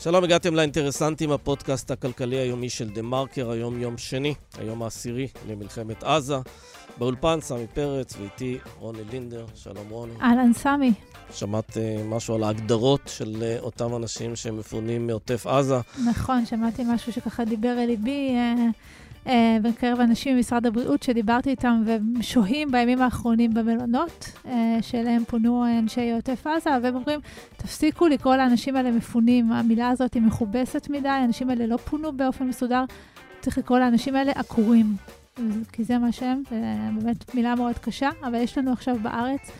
שלום, הגעתם לאינטרסנטים, הפודקאסט הכלכלי היומי של דה מרקר, היום יום שני, היום העשירי למלחמת עזה. באולפן סמי פרץ ואיתי רוני לינדר, שלום רוני. אהלן סמי. שמעת אה, משהו על ההגדרות של uh, אותם אנשים שמפונים מעוטף עזה? נכון, שמעתי משהו שככה דיבר אל ליבי. אה... אה, בקרב אנשים ממשרד הבריאות שדיברתי איתם והם שוהים בימים האחרונים במלונות, אה, שאליהם פונו אנשי עוטף עזה, והם אומרים, תפסיקו לקרוא לאנשים האלה מפונים, המילה הזאת היא מכובסת מדי, האנשים האלה לא פונו באופן מסודר, צריך לקרוא לאנשים האלה עקורים, כי זה מה שהם, באמת מילה מאוד קשה, אבל יש לנו עכשיו בארץ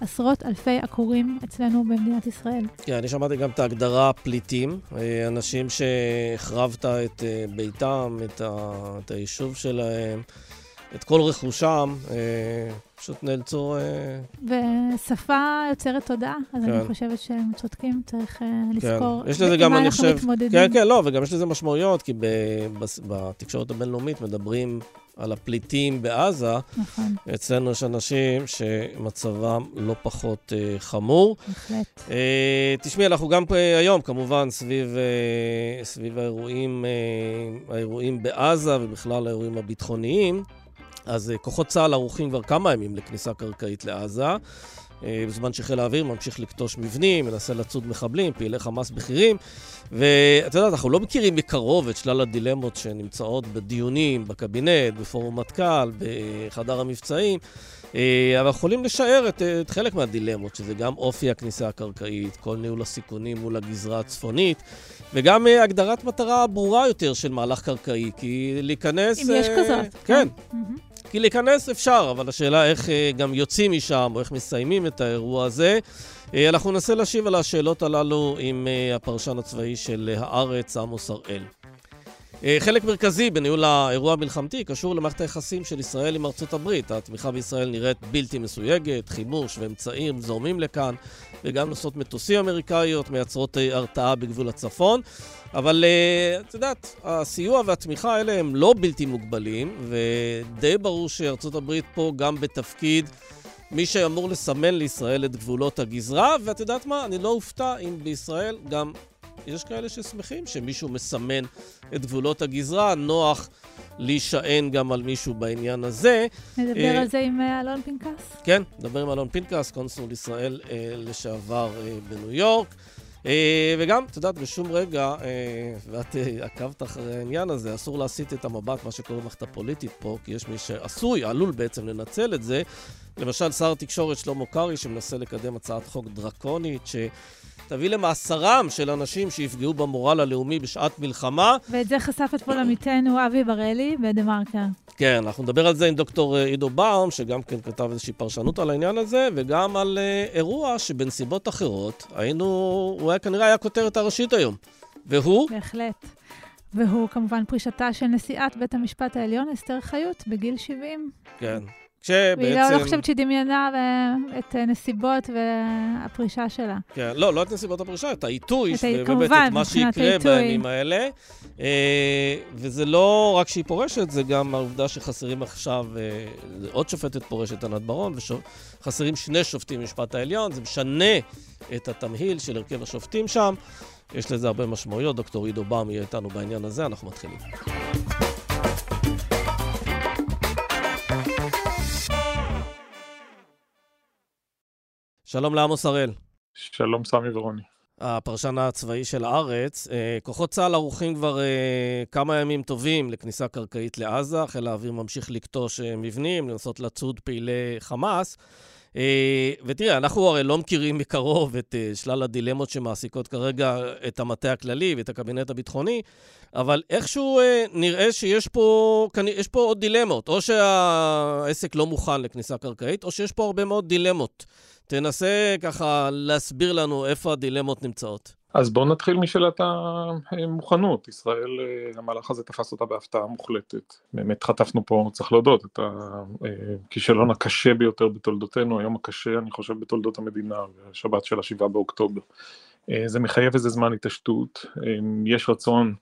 עשרות אלפי עקורים אצלנו במדינת ישראל. כן, אני שמעתי גם את ההגדרה פליטים, אה, אנשים שהחרבת את אה, ביתם, את, ה... את היישוב שלהם, את כל רכושם, אה, פשוט נאלצו... ושפה יוצרת תודעה, אז כן. אני חושבת שהם צודקים, צריך כן. לזכור יש לזה גם, אני חושב... מתמודדים. כן, כן, לא, וגם יש לזה משמעויות, כי בתקשורת הבינלאומית מדברים על הפליטים בעזה, נכון. אצלנו יש אנשים שמצבם לא פחות uh, חמור. בהחלט. Uh, תשמעי, אנחנו גם פה היום, כמובן, סביב, uh, סביב האירועים, uh, האירועים בעזה ובכלל האירועים הביטחוניים. אז uh, כוחות צה"ל ערוכים כבר כמה ימים לכניסה קרקעית לעזה. אה, בזמן שחיל האוויר ממשיך לכתוש מבנים, מנסה לצוד מחבלים, פעילי חמאס בכירים. ואתה יודע, אנחנו לא מכירים מקרוב את שלל הדילמות שנמצאות בדיונים, בקבינט, בפורום מטכ"ל, בחדר המבצעים, אה, אבל יכולים לשער את, את חלק מהדילמות, שזה גם אופי הכניסה הקרקעית, כל ניהול הסיכונים מול הגזרה הצפונית, וגם אה, הגדרת מטרה ברורה יותר של מהלך קרקעי, כי להיכנס... אם יש כזאת. כן. כן. כי להיכנס אפשר, אבל השאלה איך אה, גם יוצאים משם, או איך מסיימים את האירוע הזה. אה, אנחנו ננסה להשיב על השאלות הללו עם אה, הפרשן הצבאי של הארץ, עמוס הראל. חלק מרכזי בניהול האירוע המלחמתי קשור למערכת היחסים של ישראל עם ארצות הברית. התמיכה בישראל נראית בלתי מסויגת, חימוש ואמצעים זורמים לכאן, וגם נוסעות מטוסים אמריקאיות מייצרות הרתעה בגבול הצפון. אבל uh, את יודעת, הסיוע והתמיכה האלה הם לא בלתי מוגבלים, ודי ברור שארצות הברית פה גם בתפקיד מי שאמור לסמן לישראל את גבולות הגזרה, ואת יודעת מה? אני לא אופתע אם בישראל גם יש כאלה ששמחים שמישהו מסמן את גבולות הגזרה, נוח להישען גם על מישהו בעניין הזה. נדבר uh, על זה עם uh, אלון פנקס? כן, נדבר עם אלון פנקס, קונסול ישראל uh, לשעבר בניו יורק. אה, וגם, את יודעת, בשום רגע, אה, ואת אה, עקבת אחרי העניין הזה, אסור להסיט את המבט, מה שקורה במערכת הפוליטית פה, כי יש מי שעשוי, עלול בעצם לנצל את זה. למשל, שר התקשורת שלמה קרעי, שמנסה לקדם הצעת חוק דרקונית, ש... תביא למאסרם של אנשים שיפגעו במורל הלאומי בשעת מלחמה. ואת זה חשף אתמול עמיתנו אבי בראלי בדה-מרקר. כן, אנחנו נדבר על זה עם דוקטור אה, עידו באום, שגם כן כתב איזושהי פרשנות על העניין הזה, וגם על uh, אירוע שבנסיבות אחרות היינו, הוא היה כנראה היה כותרת הראשית היום. והוא? בהחלט. והוא כמובן פרישתה של נשיאת בית המשפט העליון, אסתר חיות, בגיל 70. כן. כשבעצם... והיא לא, לא חושבת שהיא דמיינה את נסיבות והפרישה שלה. כן, לא, לא את נסיבות הפרישה, את העיתוי, את ובאמת כמובן, את מה שיקרה בימים האלה. אה, וזה לא רק שהיא פורשת, זה גם העובדה שחסרים עכשיו, אה, עוד שופטת פורשת, ענת ברון, וחסרים שני שופטים במשפט העליון, זה משנה את התמהיל של הרכב השופטים שם. יש לזה הרבה משמעויות, דוקטור עידו באום יהיה איתנו בעניין הזה, אנחנו מתחילים. שלום לעמוס הראל. שלום סמי ורוני. הפרשן הצבאי של הארץ. אה, כוחות צה"ל ערוכים כבר אה, כמה ימים טובים לכניסה קרקעית לעזה. חיל האוויר ממשיך לקטוש אה, מבנים, לנסות לצוד פעילי חמאס. ותראה, אנחנו הרי לא מכירים מקרוב את שלל הדילמות שמעסיקות כרגע את המטה הכללי ואת הקבינט הביטחוני, אבל איכשהו נראה שיש פה, יש פה עוד דילמות. או שהעסק לא מוכן לכניסה קרקעית, או שיש פה הרבה מאוד דילמות. תנסה ככה להסביר לנו איפה הדילמות נמצאות. אז בואו נתחיל משאלת המוכנות. ישראל, המהלך הזה תפס אותה בהפתעה מוחלטת. באמת חטפנו פה, צריך להודות, את הכישלון הקשה ביותר בתולדותינו, היום הקשה, אני חושב, בתולדות המדינה, השבת של השבעה באוקטובר. זה מחייב איזה זמן התעשתות, יש רצון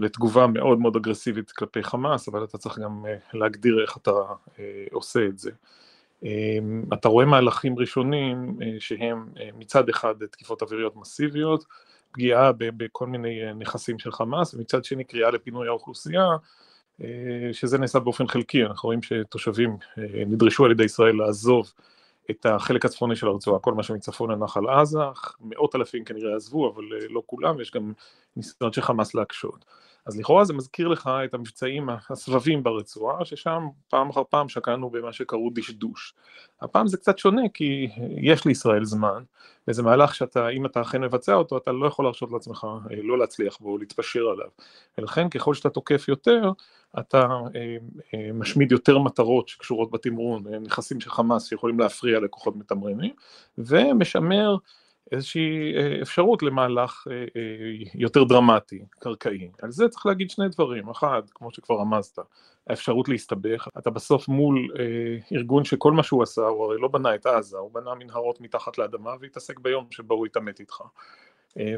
לתגובה מאוד מאוד אגרסיבית כלפי חמאס, אבל אתה צריך גם להגדיר איך אתה עושה את זה. אתה רואה מהלכים ראשונים שהם מצד אחד תקיפות אוויריות מסיביות, פגיעה בכל מיני נכסים של חמאס, ומצד שני קריאה לפינוי האוכלוסייה, שזה נעשה באופן חלקי, אנחנו רואים שתושבים נדרשו על ידי ישראל לעזוב את החלק הצפוני של הרצועה, כל מה שמצפון לנחל עזה, מאות אלפים כנראה עזבו, אבל לא כולם, יש גם ניסיונות של חמאס להקשות. אז לכאורה זה מזכיר לך את המבצעים הסבבים ברצועה, ששם פעם אחר פעם שקענו במה שקראו דשדוש. הפעם זה קצת שונה כי יש לישראל זמן, וזה מהלך שאתה, אם אתה אכן מבצע אותו, אתה לא יכול להרשות לעצמך אה, לא להצליח בו, להתפשר עליו. ולכן ככל שאתה תוקף יותר, אתה אה, אה, משמיד יותר מטרות שקשורות בתמרון, נכסים של חמאס שיכולים להפריע לכוחות מתמרנים, ומשמר איזושהי אה, אפשרות למהלך אה, אה, יותר דרמטי, קרקעי. על זה צריך להגיד שני דברים, אחד, כמו שכבר רמזת, האפשרות להסתבך, אתה בסוף מול ארגון שכל מה שהוא עשה, הוא הרי לא בנה את עזה, הוא בנה מנהרות מתחת לאדמה והתעסק ביום שבו הוא התעמת איתך.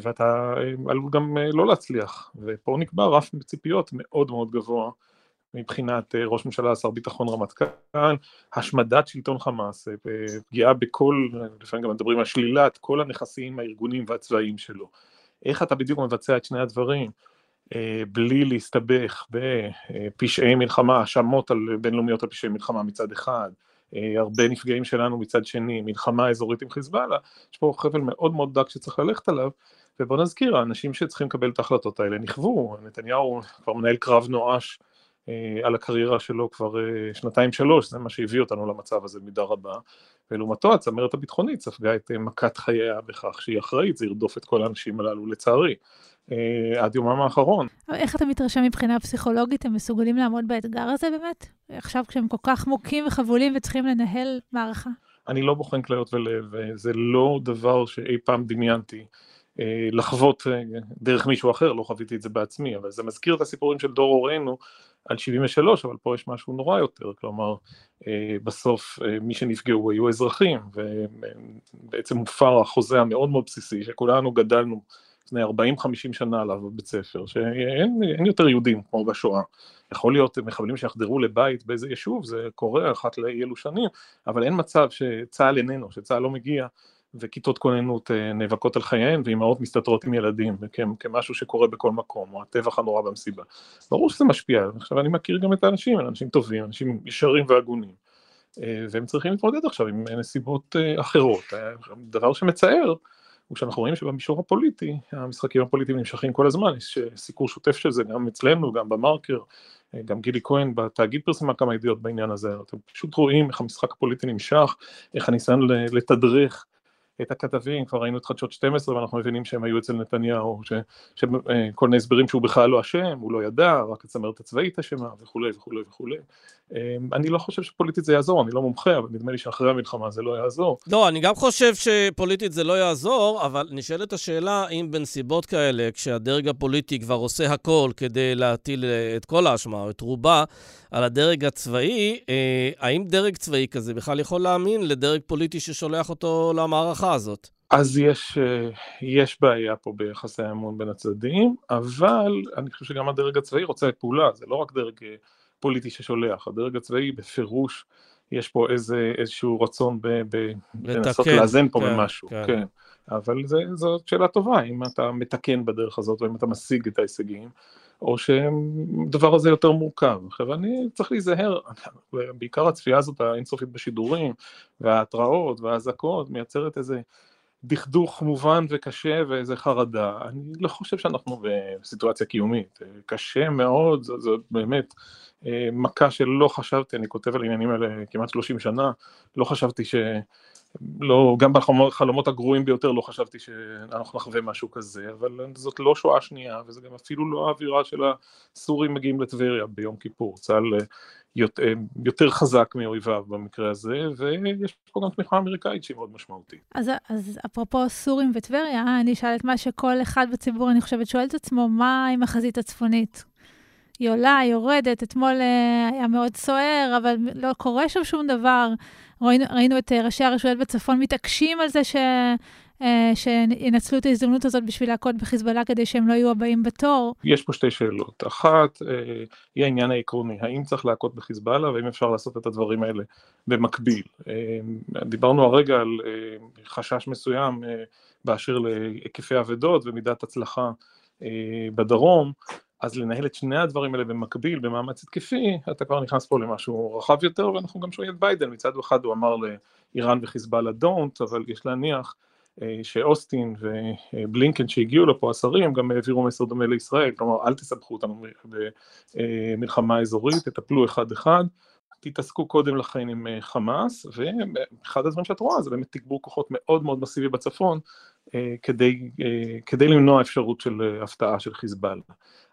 ואתה עלול גם לא להצליח, ופה נקבע רף ציפיות מאוד מאוד גבוה מבחינת אה, ראש ממשלה, שר ביטחון, רמטכ"ל, השמדת שלטון חמאס, אה, פגיעה בכל, לפעמים גם מדברים על שלילת כל הנכסים הארגוניים והצבאיים שלו. איך אתה בדיוק מבצע את שני הדברים אה, בלי להסתבך בפשעי מלחמה, האשמות בינלאומיות על פשעי מלחמה מצד אחד, הרבה נפגעים שלנו מצד שני, מלחמה אזורית עם חיזבאללה, יש פה חבל מאוד מאוד דק שצריך ללכת עליו, ובוא נזכיר, האנשים שצריכים לקבל את ההחלטות האלה נכוו, נתניהו כבר מנהל קרב נואש על הקריירה שלו כבר אה, שנתיים שלוש, זה מה שהביא אותנו למצב הזה מידה רבה, ולעומתו הצמרת הביטחונית ספגה את אה, מכת חייה בכך שהיא אחראית, זה ירדוף את כל האנשים הללו לצערי, עד יומם האחרון. איך אתה מתרשם מבחינה פסיכולוגית, הם מסוגלים לעמוד באתגר הזה באמת? עכשיו כשהם כל כך מוכים וחבולים וצריכים לנהל מערכה? אני לא בוחן כליות ולב, זה לא דבר שאי פעם דמיינתי. לחוות דרך מישהו אחר, לא חוויתי את זה בעצמי, אבל זה מזכיר את הסיפורים של דור הורינו, על 73, אבל פה יש משהו נורא יותר, כלומר, אה, בסוף אה, מי שנפגעו היו אזרחים, ובעצם מופר החוזה המאוד מאוד בסיסי, שכולנו גדלנו לפני 40-50 שנה עליו בבית ספר, שאין יותר יהודים כמו בשואה. יכול להיות מחבלים שיחדרו לבית באיזה יישוב, זה קורה אחת לאי אלו שנים, אבל אין מצב שצה"ל איננו, שצה"ל לא מגיע וכיתות כוננות אה, נאבקות על חייהן ואימהות מסתתרות עם ילדים כמשהו שקורה בכל מקום, או הטבח הנורא במסיבה. ברור שזה משפיע, עכשיו אני מכיר גם את האנשים, אנשים טובים, אנשים ישרים והגונים, אה, והם צריכים להתמודד עכשיו עם נסיבות אה, אחרות. דבר שמצער הוא שאנחנו רואים שבמישור הפוליטי, המשחקים הפוליטיים נמשכים כל הזמן, יש סיקור שוטף של זה גם אצלנו, גם במרקר, גם גילי כהן בתאגיד פרסמה כמה ידיעות בעניין הזה, אתם פשוט רואים איך המשחק הפוליטי נמשך, איך הניסיון לתדרך את הכתבים, כבר ראינו את חדשות 12 ואנחנו מבינים שהם היו אצל נתניהו, שכל אה, מיני הסברים שהוא בכלל לא אשם, הוא לא ידע, רק הצמרת הצבאית אשמה וכולי וכולי וכולי. אה, אני לא חושב שפוליטית זה יעזור, אני לא מומחה, אבל נדמה לי שאחרי המלחמה זה לא יעזור. לא, אני גם חושב שפוליטית זה לא יעזור, אבל נשאלת השאלה אם בנסיבות כאלה, כשהדרג הפוליטי כבר עושה הכל כדי להטיל אה, את כל האשמה, או את רובה, על הדרג הצבאי, האם דרג צבאי כזה בכלל יכול להאמין לדרג פוליטי ששולח אותו למערכה הזאת? אז יש, יש בעיה פה ביחסי האמון בין הצדדים, אבל אני חושב שגם הדרג הצבאי רוצה את פעולה, זה לא רק דרג פוליטי ששולח, הדרג הצבאי בפירוש, יש פה איזה, איזשהו רצון ב, ב, לנסות לאזן פה כן, במשהו, כן. כן. אבל זה, זאת שאלה טובה, אם אתה מתקן בדרך הזאת, או אם אתה משיג את ההישגים, או שהדבר הזה יותר מורכב. עכשיו אני צריך להיזהר, בעיקר הצפייה הזאת האינסופית בשידורים, וההתראות והאזעקות מייצרת איזה דכדוך מובן וקשה ואיזה חרדה. אני לא חושב שאנחנו בסיטואציה קיומית, קשה מאוד, זו, זו באמת אה, מכה שלא חשבתי, אני כותב על העניינים האלה כמעט 30 שנה, לא חשבתי ש... לא, גם בחלומות הגרועים ביותר לא חשבתי שאנחנו נחווה משהו כזה, אבל זאת לא שואה שנייה, וזה גם אפילו לא האווירה של הסורים מגיעים לטבריה ביום כיפור. צה"ל אה, יותר, אה, יותר חזק מאויביו במקרה הזה, ויש פה גם תמיכה אמריקאית שהיא מאוד משמעותית. אז, אז אפרופו סורים וטבריה, אני אשאל את מה שכל אחד בציבור, אני חושבת, שואל את עצמו, מה עם החזית הצפונית? היא עולה, היא יורדת, אתמול אה, היה מאוד סוער, אבל לא קורה שם שום דבר. ראינו, ראינו את אה, ראשי הרשויות בצפון מתעקשים על זה ש... אה, שינצלו את ההזדמנות הזאת בשביל להכות בחיזבאללה כדי שהם לא יהיו הבאים בתור? יש פה שתי שאלות. אחת, אה, היא העניין העקרוני, האם צריך להכות בחיזבאללה והאם אפשר לעשות את הדברים האלה במקביל. דיברנו הרגע על חשש מסוים באשר להיקפי אבדות ומידת הצלחה בדרום. אז לנהל את שני הדברים האלה במקביל, במאמץ התקפי, אתה כבר נכנס פה למשהו רחב יותר, ואנחנו גם שומעים את ביידן, מצד אחד הוא אמר לאיראן וחיזבאללה דונט, אבל יש להניח אה, שאוסטין ובלינקן שהגיעו לפה, השרים, גם העבירו מסר דומה לישראל, כלומר אל תסבכו אותנו במלחמה אזורית, תטפלו אחד אחד, תתעסקו קודם לכן עם אה, חמאס, ואחד הדברים שאת רואה זה באמת תגבור כוחות מאוד מאוד מסיבי בצפון, אה, כדי, כדי למנוע אפשרות של הפתעה של חיזבאללה.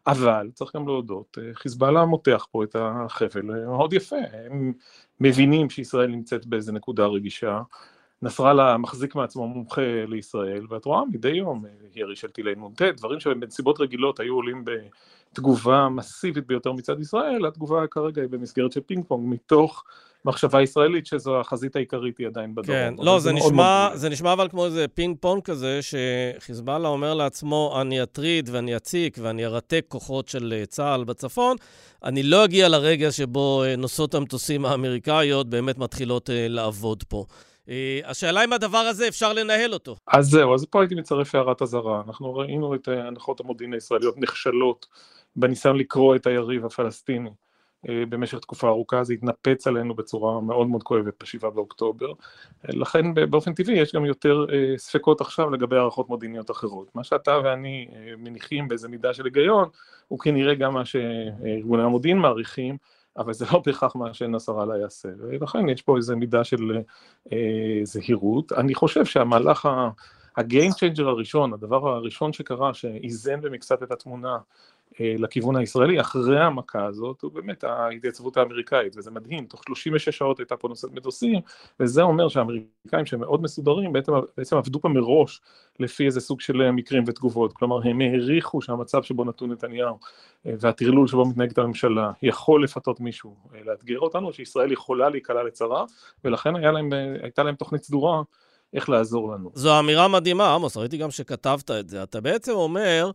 אבל צריך גם להודות, חיזבאללה מותח פה את החבל מאוד יפה, הם מבינים שישראל נמצאת באיזה נקודה רגישה, נסראללה מחזיק מעצמו מומחה לישראל, ואת רואה מדי יום ירי של טילי נ"ט, דברים שבנסיבות רגילות היו עולים בתגובה מסיבית ביותר מצד ישראל, התגובה כרגע היא במסגרת של פינג פונג, מתוך מחשבה ישראלית שזו החזית העיקרית היא עדיין בדרום. כן, לא, זה, זה, נשמע, זה נשמע אבל כמו איזה פינג פונג כזה, שחיזבאללה אומר לעצמו, אני אטריד ואני אציק ואני ארתק כוחות של צה"ל בצפון, אני לא אגיע לרגע שבו נושאות המטוסים האמריקאיות באמת מתחילות לעבוד פה. אה, השאלה אם הדבר הזה אפשר לנהל אותו. אז זהו, אז פה הייתי מצרף הערת אזהרה. אנחנו ראינו את הנחות המודיעין הישראליות נכשלות בניסיון לקרוא את היריב הפלסטיני אה, במשך תקופה ארוכה, זה התנפץ עלינו בצורה מאוד מאוד כואבת ב-7 באוקטובר. לכן באופן טבעי יש גם יותר אה, ספקות עכשיו לגבי הערכות מודיעיניות אחרות. מה שאתה ואני מניחים באיזה מידה של היגיון, הוא כנראה גם מה שארגוני המודיעין מעריכים. אבל זה לא בהכרח מה שנסראללה יעשה, ולכן יש פה איזו מידה של אה, זהירות. אני חושב שהמהלך ה-game changer הראשון, הדבר הראשון שקרה, שאיזן במקצת את התמונה לכיוון הישראלי אחרי המכה הזאת הוא באמת ההתייצבות האמריקאית וזה מדהים, תוך 36 שעות הייתה פה נושאת מטוסים וזה אומר שהאמריקאים שהם מאוד מסודרים בעצם, בעצם עבדו פה מראש לפי איזה סוג של מקרים ותגובות, כלומר הם העריכו שהמצב שבו נתון נתניהו אה, והטרלול שבו מתנהגת הממשלה יכול לפתות מישהו אה, לאתגר אותנו, שישראל יכולה להיקלע לצרה ולכן להם, הייתה להם תוכנית סדורה איך לעזור לנו. זו אמירה מדהימה, עמוס, ראיתי גם שכתבת את זה. אתה בעצם אומר, אה,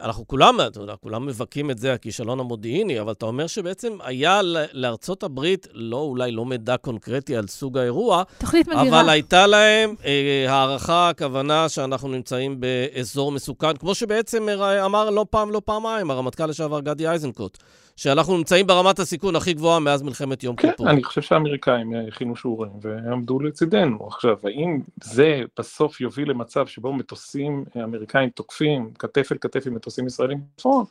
אנחנו כולם, אתה יודע, כולם מבכים את זה, הכישלון המודיעיני, אבל אתה אומר שבעצם היה לארצות הברית, לא, אולי לא מידע קונקרטי על סוג האירוע, תוכנית מגירה. אבל הייתה להם אה, הערכה, הכוונה שאנחנו נמצאים באזור מסוכן, כמו שבעצם אמר לא פעם, לא פעמיים, הרמטכ"ל לשעבר גדי איזנקוט. שאנחנו נמצאים ברמת הסיכון הכי גבוהה מאז מלחמת יום כן, כיפור. כן, אני חושב שהאמריקאים הכינו שיעורים ועמדו לצידנו. עכשיו, האם זה בסוף יוביל למצב שבו מטוסים אמריקאים תוקפים כתף אל כתף עם מטוסים ישראלים בצפון?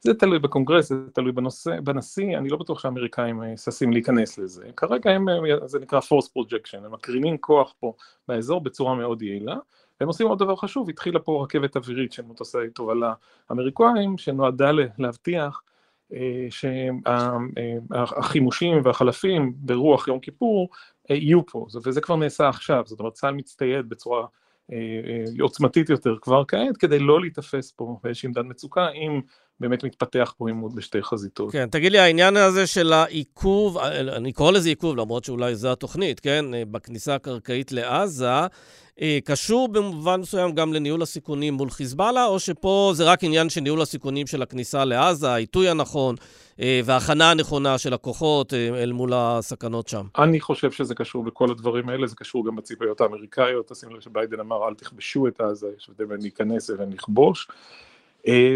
זה תלוי בקונגרס, זה תלוי בנושא, בנשיא, אני לא בטוח שהאמריקאים אה, ששים להיכנס לזה. כרגע הם, אה, זה נקרא force projection, הם מקרינים כוח פה באזור בצורה מאוד יעילה. והם עושים עוד דבר חשוב, התחילה פה רכבת אווירית של מטוסי תובלה אמריקאים, שנועדה להבטיח אה, שהחימושים והחלפים ברוח יום כיפור יהיו פה, וזה כבר נעשה עכשיו, זאת אומרת צה"ל מצטייד בצורה עוצמתית יותר כבר כעת, כדי לא להיתפס פה באיזושהי עמדת מצוקה, אם באמת מתפתח פה עימות בשתי חזיתות. כן, תגיד לי, העניין הזה של העיכוב, אני קורא לזה עיכוב, למרות שאולי זו התוכנית, כן? בכניסה הקרקעית לעזה, אה, קשור במובן מסוים גם לניהול הסיכונים מול חיזבאללה, או שפה זה רק עניין של ניהול הסיכונים של הכניסה לעזה, העיתוי הנכון אה, וההכנה הנכונה של הכוחות אה, אל מול הסכנות שם? אני חושב שזה קשור בכל הדברים האלה, זה קשור גם בציפיות האמריקאיות, תשים לב שביידן אמר אל תכבשו את עזה, יש הבדל בין להיכנס לבין לכבוש.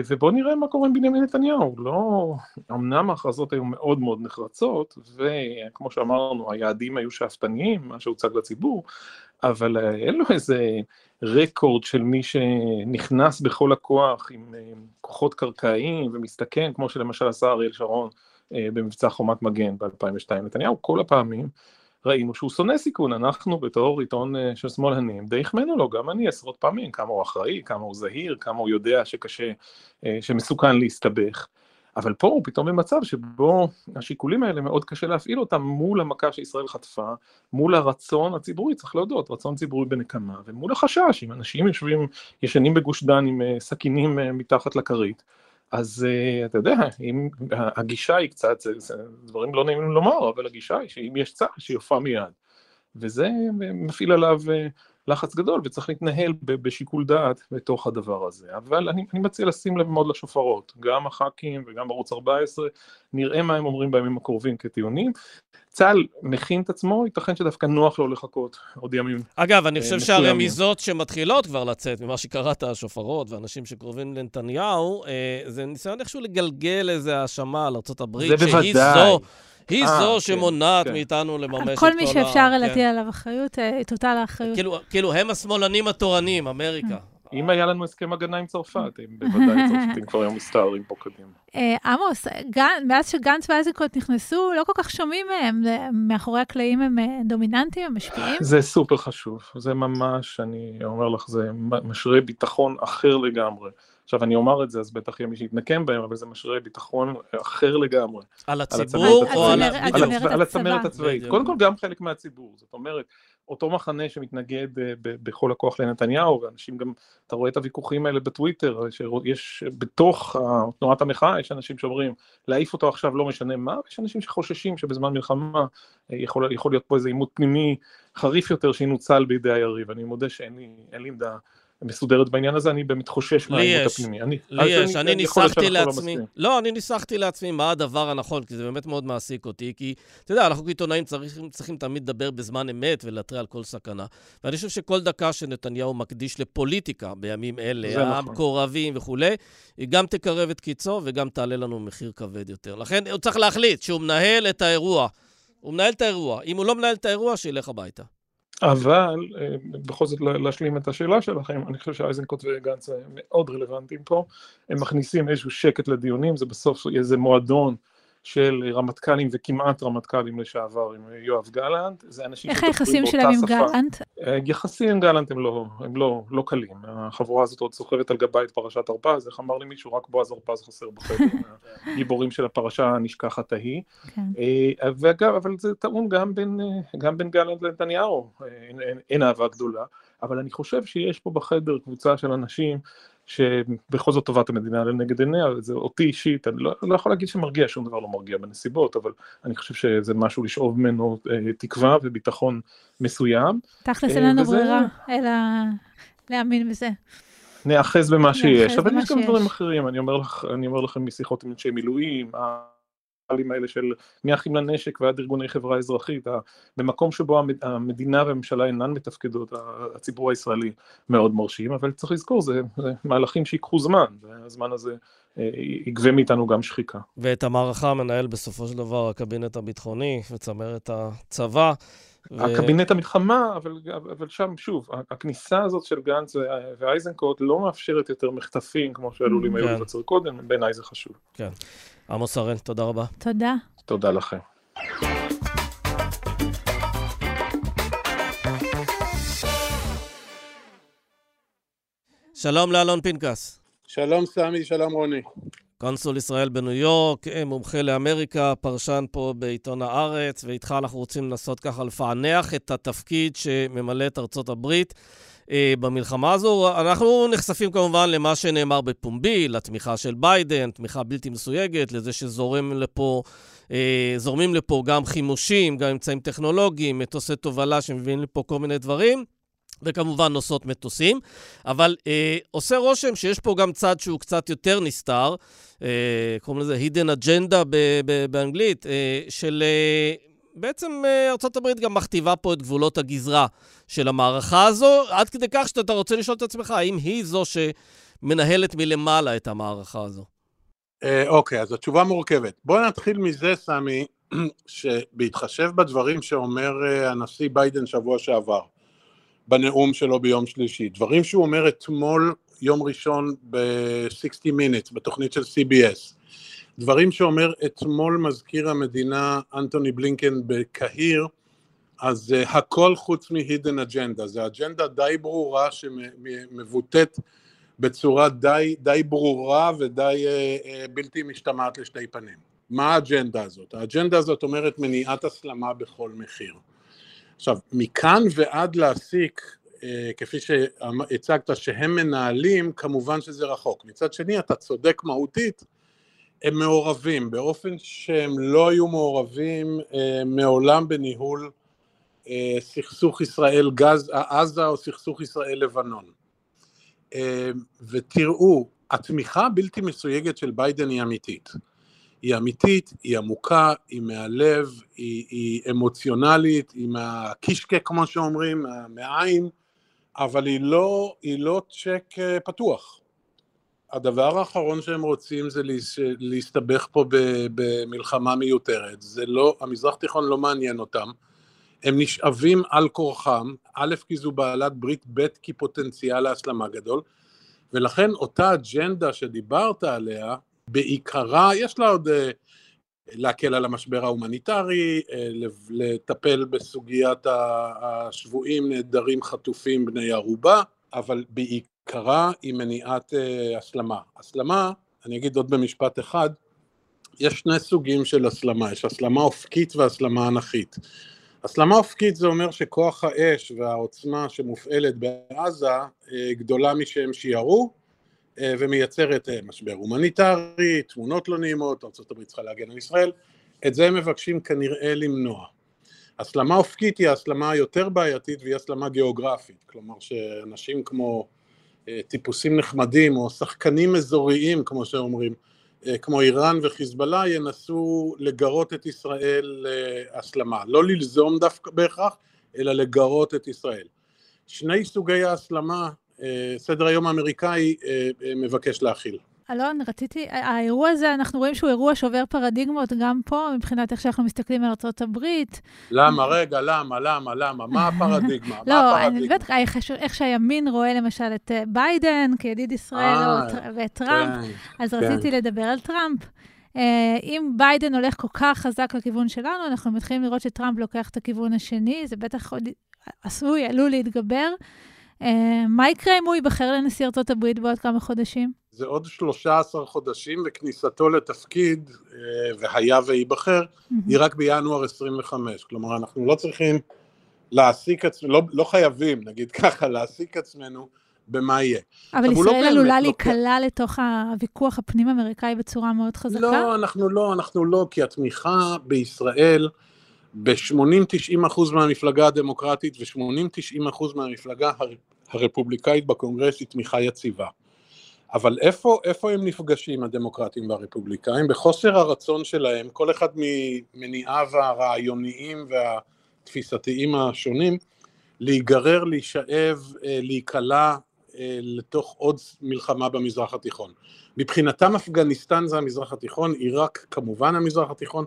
ובואו נראה מה קורה עם בנימין נתניהו, לא, אמנם ההכרזות היו מאוד מאוד נחרצות, וכמו שאמרנו, היעדים היו שאפתניים, מה שהוצג לציבור, אבל אה, אין לו איזה רקורד של מי שנכנס בכל הכוח עם אה, כוחות קרקעיים ומסתכן, כמו שלמשל עשה אריאל שרון אה, במבצע חומת מגן ב-2002. נתניהו כל הפעמים ראינו שהוא שונא סיכון, אנחנו בתור עיתון של שמאלנים די החמאנו לו, גם אני עשרות פעמים, כמה הוא אחראי, כמה הוא זהיר, כמה הוא יודע שקשה, שמסוכן להסתבך. אבל פה הוא פתאום במצב שבו השיקולים האלה מאוד קשה להפעיל אותם מול המכה שישראל חטפה, מול הרצון הציבורי, צריך להודות, רצון ציבורי בנקמה, ומול החשש, אם אנשים יושבים, ישנים בגוש דן עם אה, סכינים אה, מתחת לכרית, אז uh, אתה יודע, אם הגישה היא קצת, זה, זה דברים לא נעימים לומר, אבל הגישה היא שאם יש צער, שיופע מיד. וזה מפעיל עליו לחץ גדול וצריך להתנהל בשיקול דעת בתוך הדבר הזה. אבל אני, אני מציע לשים לב מאוד לשופרות, גם הח"כים וגם ערוץ 14, נראה מה הם אומרים בימים הקרובים כטיעונים. צה"ל מכין את עצמו, ייתכן שדווקא נוח לו לחכות עוד ימים. אגב, אני חושב שהרמיזות שמתחילות כבר לצאת, ממה שקראת, השופרות ואנשים שקרובים לנתניהו, אה, זה ניסיון איכשהו לגלגל איזה האשמה על ארה"ב, שהיא זו... היא אה, זו כן, שמונעת כן. מאיתנו לממש את כל ה... כל מי שאפשר כן. להטיל עליו אחריות, אה, תוטל האחריות. כאילו, כאילו, הם השמאלנים התורנים, אמריקה. אם היה לנו הסכם הגנה עם צרפת, הם בוודאי צרפתים כבר היו מסתערים פה קדימה. אה, עמוס, מאז שגנץ ואיזנקוט נכנסו, לא כל כך שומעים מהם. מאחורי הקלעים הם דומיננטיים, הם משפיעים? זה סופר חשוב. זה ממש, אני אומר לך, זה משרה ביטחון אחר לגמרי. עכשיו אני אומר את זה, אז בטח יהיה מי שיתנקם בהם, אבל זה משרה ביטחון אחר לגמרי. על הציבור או על... על הצמרת הצבאית. קודם כל גם חלק מהציבור, זאת אומרת, אותו מחנה שמתנגד אה, בכל הכוח לנתניהו, ואנשים גם, אתה רואה את הוויכוחים האלה בטוויטר, שיש בתוך תנועת המחאה, יש אנשים שאומרים, להעיף אותו עכשיו לא משנה מה, ויש אנשים שחוששים שבזמן מלחמה אה, יכול, יכול להיות פה איזה עימות פנימי חריף יותר שינוצל בידי היריב. אני מודה שאין לי עמדה מסודרת בעניין הזה, אני באמת חושש מהעימות הפנימי. לי יש, אני ניסחתי לעצמי, לא, אני ניסחתי לעצמי מה הדבר הנכון, כי זה באמת מאוד מעסיק אותי, כי, אתה יודע, אנחנו כעיתונאים צריכים, צריכים תמיד לדבר בזמן אמת ולהתריע על כל סכנה. ואני חושב שכל דקה שנתניהו מקדיש לפוליטיקה בימים אלה, נכון. המקורבים נכון. וכולי, היא גם תקרב את קיצו וגם תעלה לנו מחיר כבד יותר. לכן הוא צריך להחליט שהוא מנהל את האירוע. הוא מנהל את האירוע. אם הוא לא מנהל את האירוע, שילך הביתה. אבל אה, בכל זאת להשלים את השאלה שלכם, אני חושב שאייזנקוט וגנץ מאוד רלוונטיים פה, הם מכניסים איזשהו שקט לדיונים, זה בסוף איזה מועדון של רמטכ"לים וכמעט רמטכ"לים לשעבר עם יואב גלנט, זה אנשים איך היחסים שלהם עם גלנט? אה, יחסים עם גלנט הם לא, הם לא, לא קלים, החבורה הזאת עוד סוחבת על גבה את פרשת הרפז, איך אמר לי מישהו, רק בועז הרפז חסר בחדר, הגיבורים של הפרשה הנשכחת ההיא, כן. אה, ואגב, אבל זה טעון גם בין, אה, גם בין גלנט לנתניהו, אין, אין, אין אהבה גדולה, אבל אני חושב שיש פה בחדר קבוצה של אנשים שבכל זאת טובת המדינה לנגד עיניה, זה אותי אישית, אני לא, לא יכול להגיד שמרגיע, שום דבר לא מרגיע בנסיבות, אבל אני חושב שזה משהו לשאוב ממנו אה, תקווה וביטחון מסוים. תכלס אין לנו וזה... ברירה, אלא להאמין בזה. נאחז במה שיש, אבל יש גם דברים אחרים, אני אומר, לך, אני אומר לכם משיחות עם אנשי מילואים, הגלובליים האלה של מאחים לנשק ועד ארגוני חברה אזרחית, במקום שבו המדינה והממשלה אינן מתפקדות, הציבור הישראלי מאוד מרשים, אבל צריך לזכור, זה, זה מהלכים שיקחו זמן, והזמן הזה אה, יגבה מאיתנו גם שחיקה. ואת המערכה מנהל בסופו של דבר הקבינט הביטחוני וצמרת הצבא. ו... הקבינט המלחמה, אבל, אבל שם, שוב, הכניסה הזאת של גנץ ואייזנקוט לא מאפשרת יותר מחטפים, כמו שעלולים היו כן. לבצר קודם, בעיניי זה חשוב. כן. עמוס הראל, תודה רבה. תודה. תודה לכם. שלום לאלון פנקס. שלום סמי, שלום רוני. קונסול ישראל בניו יורק, מומחה לאמריקה, פרשן פה בעיתון הארץ, ואיתך אנחנו רוצים לנסות ככה לפענח את התפקיד שממלאת ארצות הברית אה, במלחמה הזו. אנחנו נחשפים כמובן למה שנאמר בפומבי, לתמיכה של ביידן, תמיכה בלתי מסויגת, לזה שזורם לפה, אה, זורמים לפה גם חימושים, גם אמצעים טכנולוגיים, מטוסי תובלה שמביאים לפה כל מיני דברים. וכמובן נוסעות מטוסים, אבל אה, עושה רושם שיש פה גם צד שהוא קצת יותר נסתר, אה, קוראים לזה hidden agenda ב- ב- באנגלית, אה, של אה, בעצם אה, ארה"ב גם מכתיבה פה את גבולות הגזרה של המערכה הזו, עד כדי כך שאתה רוצה לשאול את עצמך, האם היא זו שמנהלת מלמעלה את המערכה הזו? אה, אוקיי, אז התשובה מורכבת. בואו נתחיל מזה, סמי, שבהתחשב בדברים שאומר אה, הנשיא ביידן שבוע שעבר, בנאום שלו ביום שלישי, דברים שהוא אומר אתמול, יום ראשון ב-60 Minutes, בתוכנית של CBS, דברים שאומר אתמול מזכיר המדינה אנטוני בלינקן בקהיר, אז uh, הכל חוץ מ-hidden agenda, זו אג'נדה די ברורה שמבוטאת בצורה די, די ברורה ודי uh, uh, בלתי משתמעת לשתי פנים. מה האג'נדה הזאת? האג'נדה הזאת אומרת מניעת הסלמה בכל מחיר. עכשיו, מכאן ועד להסיק, uh, כפי שהצגת, שהם מנהלים, כמובן שזה רחוק. מצד שני, אתה צודק מהותית, הם מעורבים באופן שהם לא היו מעורבים אה, מעולם בניהול אה, סכסוך ישראל גז, עזה או סכסוך ישראל לבנון. אה, ותראו, התמיכה הבלתי מסויגת של ביידן היא אמיתית. היא אמיתית, היא עמוקה, היא מהלב, היא, היא אמוציונלית, היא מהקישקע כמו שאומרים, מהעין, אבל היא לא, היא לא צ'ק אה, פתוח. הדבר האחרון שהם רוצים זה להסתבך פה במלחמה מיותרת, זה לא, המזרח תיכון לא מעניין אותם, הם נשאבים על כורחם, א' כי זו בעלת ברית, ב' כי פוטנציאל להסלמה גדול, ולכן אותה אג'נדה שדיברת עליה, בעיקרה, יש לה עוד אה, להקל על המשבר ההומניטרי, אה, לטפל בסוגיית השבויים, נעדרים, חטופים, בני ערובה, אבל בעיקרה היא מניעת אה, הסלמה. הסלמה, אני אגיד עוד במשפט אחד, יש שני סוגים של הסלמה, יש הסלמה אופקית והסלמה אנכית. הסלמה אופקית זה אומר שכוח האש והעוצמה שמופעלת בעזה גדולה משהם שיערו, אה, ומייצרת אה, משבר הומניטרי, תמונות לא נעימות, ארה"ב צריכה להגן על ישראל, את זה הם מבקשים כנראה למנוע. הסלמה אופקית היא ההסלמה היותר בעייתית והיא הסלמה גיאוגרפית, כלומר שאנשים כמו אה, טיפוסים נחמדים או שחקנים אזוריים כמו שאומרים, כמו איראן וחיזבאללה ינסו לגרות את ישראל להסלמה, לא ללזום דווקא בהכרח, אלא לגרות את ישראל. שני סוגי ההסלמה אה, סדר היום האמריקאי אה, אה, מבקש להכיל. אלון, רציתי, האירוע הזה, אנחנו רואים שהוא אירוע שובר פרדיגמות גם פה, מבחינת איך שאנחנו מסתכלים על ארה"ב. למה? רגע, למה? למה? למה? מה הפרדיגמה? לא, אני מדברת איך שהימין רואה למשל את ביידן כידיד ישראל ואת טראמפ, כן, אז כן. רציתי לדבר על טראמפ. אם ביידן הולך כל כך חזק לכיוון שלנו, אנחנו מתחילים לראות שטראמפ לוקח את הכיוון השני, זה בטח עוד עשוי, עלול להתגבר. אה, מה יקרה אם הוא ייבחר לנשיא ארצות הברית בעוד כמה חודשים? זה עוד 13 חודשים, וכניסתו לתפקיד, אה, והיה וייבחר, היא רק בינואר 25. כלומר, אנחנו לא צריכים להעסיק עצמנו, לא, לא חייבים, נגיד ככה, להעסיק עצמנו במה יהיה. אבל לא ישראל לא עלולה להיקלע לוק... לתוך הוויכוח הפנים-אמריקאי בצורה מאוד חזקה? לא, אנחנו לא, אנחנו לא, כי התמיכה בישראל... ב-80-90 אחוז מהמפלגה הדמוקרטית ו-80-90 אחוז מהמפלגה הרפובליקאית בקונגרס היא תמיכה יציבה. אבל איפה, איפה הם נפגשים הדמוקרטים והרפובליקאים? בחוסר הרצון שלהם, כל אחד ממניעיו הרעיוניים והתפיסתיים השונים, להיגרר, להישאב, אה, להיקלע אה, לתוך עוד מלחמה במזרח התיכון. מבחינתם אפגניסטן זה המזרח התיכון, עיראק כמובן המזרח התיכון,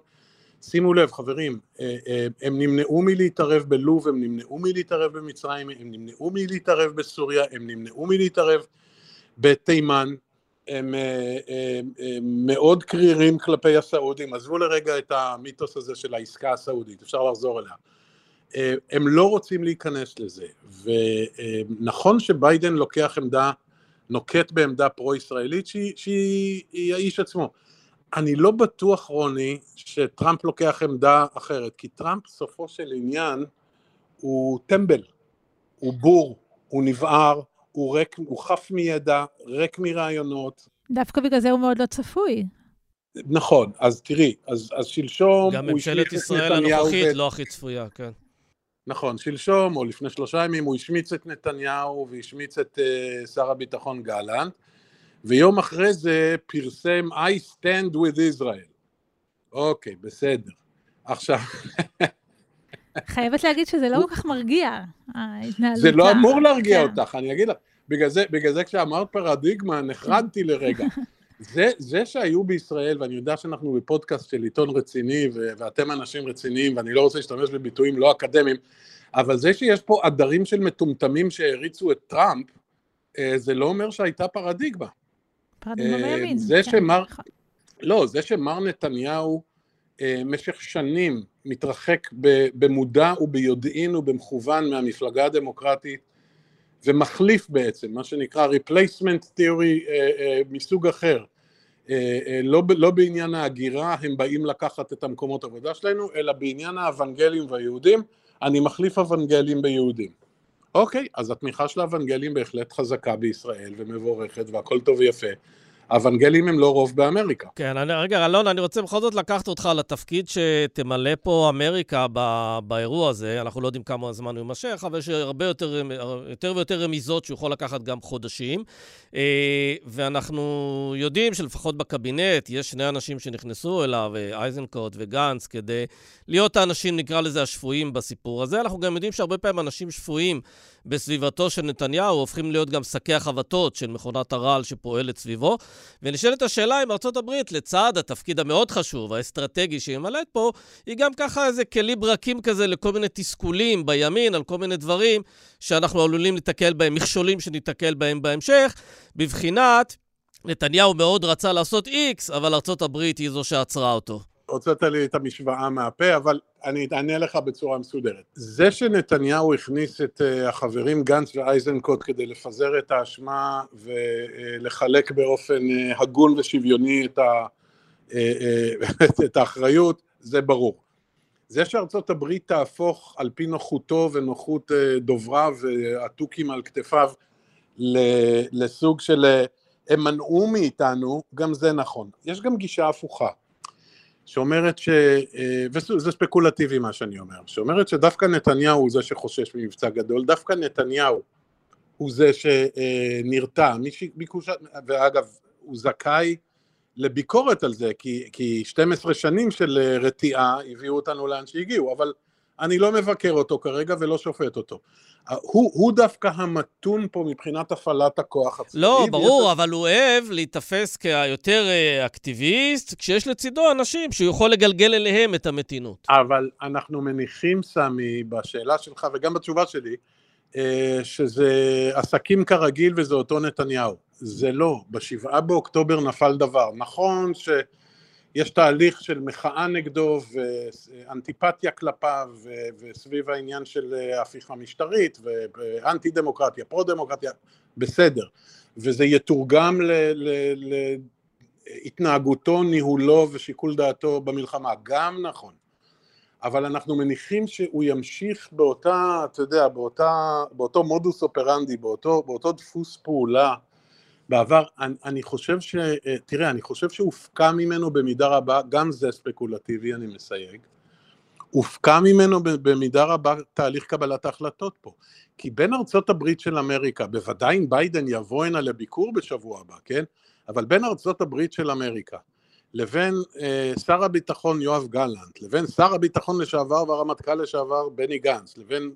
שימו לב חברים, אה, הם נמנעו מלהתערב בלוב, הם נמנעו מלהתערב במצרים, הם נמנעו מלהתערב בסוריה, הם נמנעו מלהתערב בתימן, הם, אה, הם, הם מאוד קרירים כלפי הסעודים, עזבו לרגע את המיתוס הזה של העסקה הסעודית, אפשר לחזור אליה. הם לא רוצים להיכנס לזה, ונכון שביידן לוקח עמדה, נוקט בעמדה פרו-ישראלית שהיא, שהיא האיש עצמו. אני לא בטוח, רוני, שטראמפ לוקח עמדה אחרת, כי טראמפ סופו של עניין הוא טמבל, הוא בור, הוא נבער, הוא ריק, הוא חף מידע, ריק מרעיונות. דווקא בגלל זה הוא מאוד לא צפוי. נכון, אז תראי, אז, אז שלשום גם ממשלת ישראל הנוכחית ואת... לא הכי צפויה, כן. נכון, שלשום או לפני שלושה ימים הוא השמיץ את נתניהו והשמיץ את uh, שר הביטחון גלנט, ויום אחרי זה פרסם I stand with Israel. אוקיי, בסדר. עכשיו... חייבת להגיד שזה לא כל כך מרגיע, ההתנהלות. זה לא אמור להרגיע כן. אותך, אני אגיד לך. בגלל זה, בגלל זה כשאמרת פרדיגמה, נחרדתי לרגע. זה, זה שהיו בישראל, ואני יודע שאנחנו בפודקאסט של עיתון רציני, ו- ואתם אנשים רציניים, ואני לא רוצה להשתמש בביטויים לא אקדמיים, אבל זה שיש פה עדרים של מטומטמים שהריצו את טראמפ, אה, זה לא אומר שהייתה פרדיגמה. פרדיגמה אה, בימין. זה כן, שמר... נכון. לא, זה שמר נתניהו אה, שנים מתרחק במודע וביודעין ובמכוון מהמפלגה הדמוקרטית ומחליף בעצם, מה שנקרא replacement theory אה, מסוג אחר. לא, לא בעניין ההגירה הם באים לקחת את המקומות העבודה שלנו, אלא בעניין האוונגלים והיהודים, אני מחליף אוונגלים ביהודים. אוקיי, אז התמיכה של האוונגלים בהחלט חזקה בישראל ומבורכת והכל טוב ויפה, האוונגלים הם לא רוב באמריקה. כן, אני, רגע, אלון, אני רוצה בכל זאת לקחת אותך לתפקיד שתמלא פה אמריקה ב, באירוע הזה. אנחנו לא יודעים כמה זמן הוא יימשך, אבל יש הרבה יותר, יותר ויותר רמיזות שהוא יכול לקחת גם חודשים. אה, ואנחנו יודעים שלפחות בקבינט יש שני אנשים שנכנסו אליו, אה, אייזנקוט וגנץ, כדי להיות האנשים, נקרא לזה, השפויים בסיפור הזה. אנחנו גם יודעים שהרבה פעמים אנשים שפויים בסביבתו של נתניהו הופכים להיות גם שקי החבטות של מכונת הרעל שפועלת סביבו. ונשאלת השאלה אם ארצות הברית, לצד התפקיד המאוד חשוב, האסטרטגי שהיא ממלאת פה, היא גם ככה איזה כלי ברקים כזה לכל מיני תסכולים בימין, על כל מיני דברים שאנחנו עלולים להתקל בהם, מכשולים שניתקל בהם בהמשך, בבחינת נתניהו מאוד רצה לעשות איקס, אבל ארצות הברית היא זו שעצרה אותו. הוצאת לי את המשוואה מהפה, אבל אני אענה לך בצורה מסודרת. זה שנתניהו הכניס את אה, החברים גנץ ואייזנקוט כדי לפזר את האשמה ולחלק באופן אה, הגון ושוויוני את, ה, אה, את האחריות, זה ברור. זה שארצות הברית תהפוך על פי נוחותו ונוחות דובריו והתוכים על כתפיו לסוג של הם מנעו מאיתנו, גם זה נכון. יש גם גישה הפוכה. שאומרת ש... אה, וזה ספקולטיבי מה שאני אומר, שאומרת שדווקא נתניהו הוא זה שחושש ממבצע גדול, דווקא נתניהו הוא זה שנרתע, ואגב הוא זכאי לביקורת על זה, כי, כי 12 שנים של רתיעה הביאו אותנו לאן שהגיעו, אבל אני לא מבקר אותו כרגע ולא שופט אותו. הוא, הוא דווקא המתון פה מבחינת הפעלת הכוח הצבאי. לא, ברור, ביותר... אבל הוא אוהב להיתפס כיותר אה, אקטיביסט, כשיש לצידו אנשים שהוא יכול לגלגל אליהם את המתינות. אבל אנחנו מניחים, סמי, בשאלה שלך וגם בתשובה שלי, אה, שזה עסקים כרגיל וזה אותו נתניהו. זה לא, בשבעה באוקטובר נפל דבר. נכון ש... יש תהליך של מחאה נגדו ואנטיפתיה כלפיו וסביב העניין של הפיכה משטרית ואנטי דמוקרטיה, פרו דמוקרטיה, בסדר, וזה יתורגם להתנהגותו, ניהולו ושיקול דעתו במלחמה, גם נכון, אבל אנחנו מניחים שהוא ימשיך באותה, אתה יודע, באותה, באותו מודוס אופרנדי, באותו, באותו דפוס פעולה בעבר, אני, אני חושב ש... אה, תראה, אני חושב שהופקע ממנו במידה רבה, גם זה ספקולטיבי, אני מסייג, הופקע ממנו במידה רבה תהליך קבלת ההחלטות פה. כי בין ארצות הברית של אמריקה, בוודאי אם ביידן יבוא הנה לביקור בשבוע הבא, כן? אבל בין ארצות הברית של אמריקה לבין אה, שר הביטחון יואב גלנט, לבין שר הביטחון לשעבר והרמטכ"ל לשעבר בני גנץ, לבין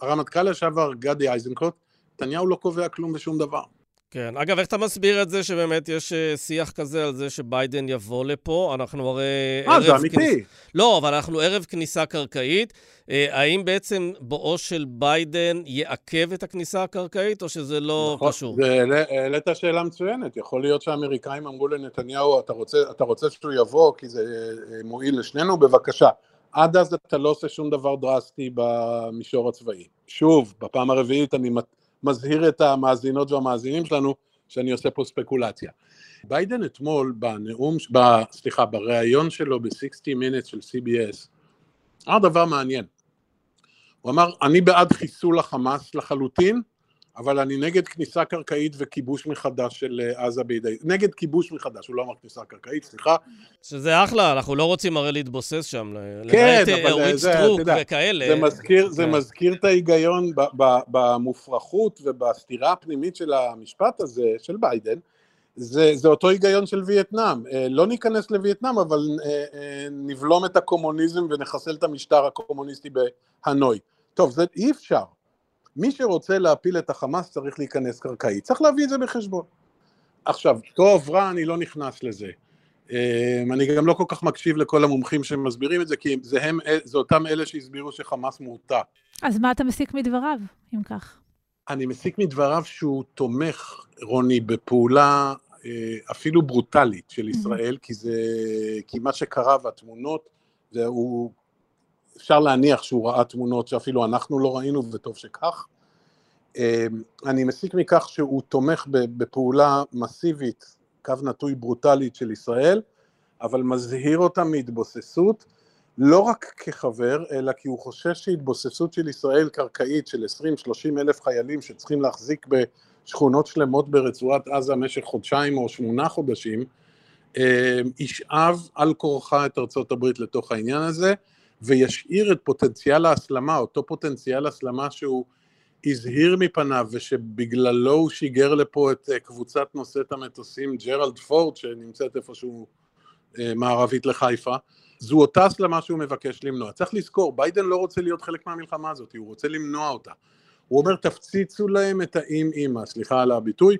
הרמטכ"ל לשעבר גדי איזנקוט, נתניהו לא קובע כלום ושום דבר. כן. אגב, איך אתה מסביר את זה שבאמת יש אה, שיח כזה על זה שביידן יבוא לפה? אנחנו הרי... אה, זה אמיתי. כניס... לא, אבל אנחנו ערב כניסה קרקעית. אה, האם בעצם בואו של ביידן יעכב את הכניסה הקרקעית, או שזה לא נכון, קשור? העלית שאלה מצוינת. יכול להיות שהאמריקאים אמרו לנתניהו, אתה רוצה, אתה רוצה שהוא יבוא כי זה אה, מועיל לשנינו? בבקשה. עד אז אתה לא עושה שום דבר דרסטי במישור הצבאי. שוב, בפעם הרביעית אני... מזהיר את המאזינות והמאזינים שלנו שאני עושה פה ספקולציה. ביידן אתמול בנאום, ב, סליחה, בריאיון שלו ב-60 Minutes של CBS, אמר דבר מעניין. הוא אמר, אני בעד חיסול החמאס לחלוטין, אבל אני נגד כניסה קרקעית וכיבוש מחדש של אה, עזה בידי... נגד כיבוש מחדש, הוא לא אמר כניסה קרקעית, סליחה. שזה אחלה, אנחנו לא רוצים הרי להתבוסס שם. כן, אבל אורית סטרוק וכאלה. זה מזכיר, זה כן. מזכיר את ההיגיון במופרכות ובסתירה הפנימית של המשפט הזה, של ביידן. זה, זה אותו היגיון של וייטנאם. אה, לא ניכנס לווייטנאם, אבל אה, נבלום את הקומוניזם ונחסל את המשטר הקומוניסטי בהנוי. טוב, זה אי אפשר. מי שרוצה להפיל את החמאס צריך להיכנס קרקעית, צריך להביא את זה בחשבון. עכשיו, טוב, רע, אני לא נכנס לזה. אמ, אני גם לא כל כך מקשיב לכל המומחים שמסבירים את זה, כי זה, הם, זה אותם אלה שהסבירו שחמאס מורתע. אז מה אתה מסיק מדבריו, אם כך? אני מסיק מדבריו שהוא תומך, רוני, בפעולה אה, אפילו ברוטלית של ישראל, mm-hmm. כי, זה, כי מה שקרה והתמונות, זה, הוא אפשר להניח שהוא ראה תמונות שאפילו אנחנו לא ראינו וטוב שכך. אמ, אני מסיק מכך שהוא תומך בפעולה מסיבית, קו נטוי ברוטלית של ישראל, אבל מזהיר אותה מהתבוססות, לא רק כחבר, אלא כי הוא חושש שהתבוססות של ישראל קרקעית של 20-30 אלף חיילים שצריכים להחזיק שכונות שלמות ברצועת עזה במשך חודשיים או שמונה חודשים, אה, ישאב על כורחה את ארצות הברית לתוך העניין הזה, וישאיר את פוטנציאל ההסלמה, אותו פוטנציאל הסלמה שהוא הזהיר מפניו ושבגללו הוא שיגר לפה את אה, קבוצת נושאת המטוסים ג'רלד פורד שנמצאת איפשהו אה, מערבית לחיפה, זו אותה הסלמה שהוא מבקש למנוע. צריך לזכור, ביידן לא רוצה להיות חלק מהמלחמה הזאת, הוא רוצה למנוע אותה. הוא אומר תפציצו להם את האם אימא, סליחה על הביטוי,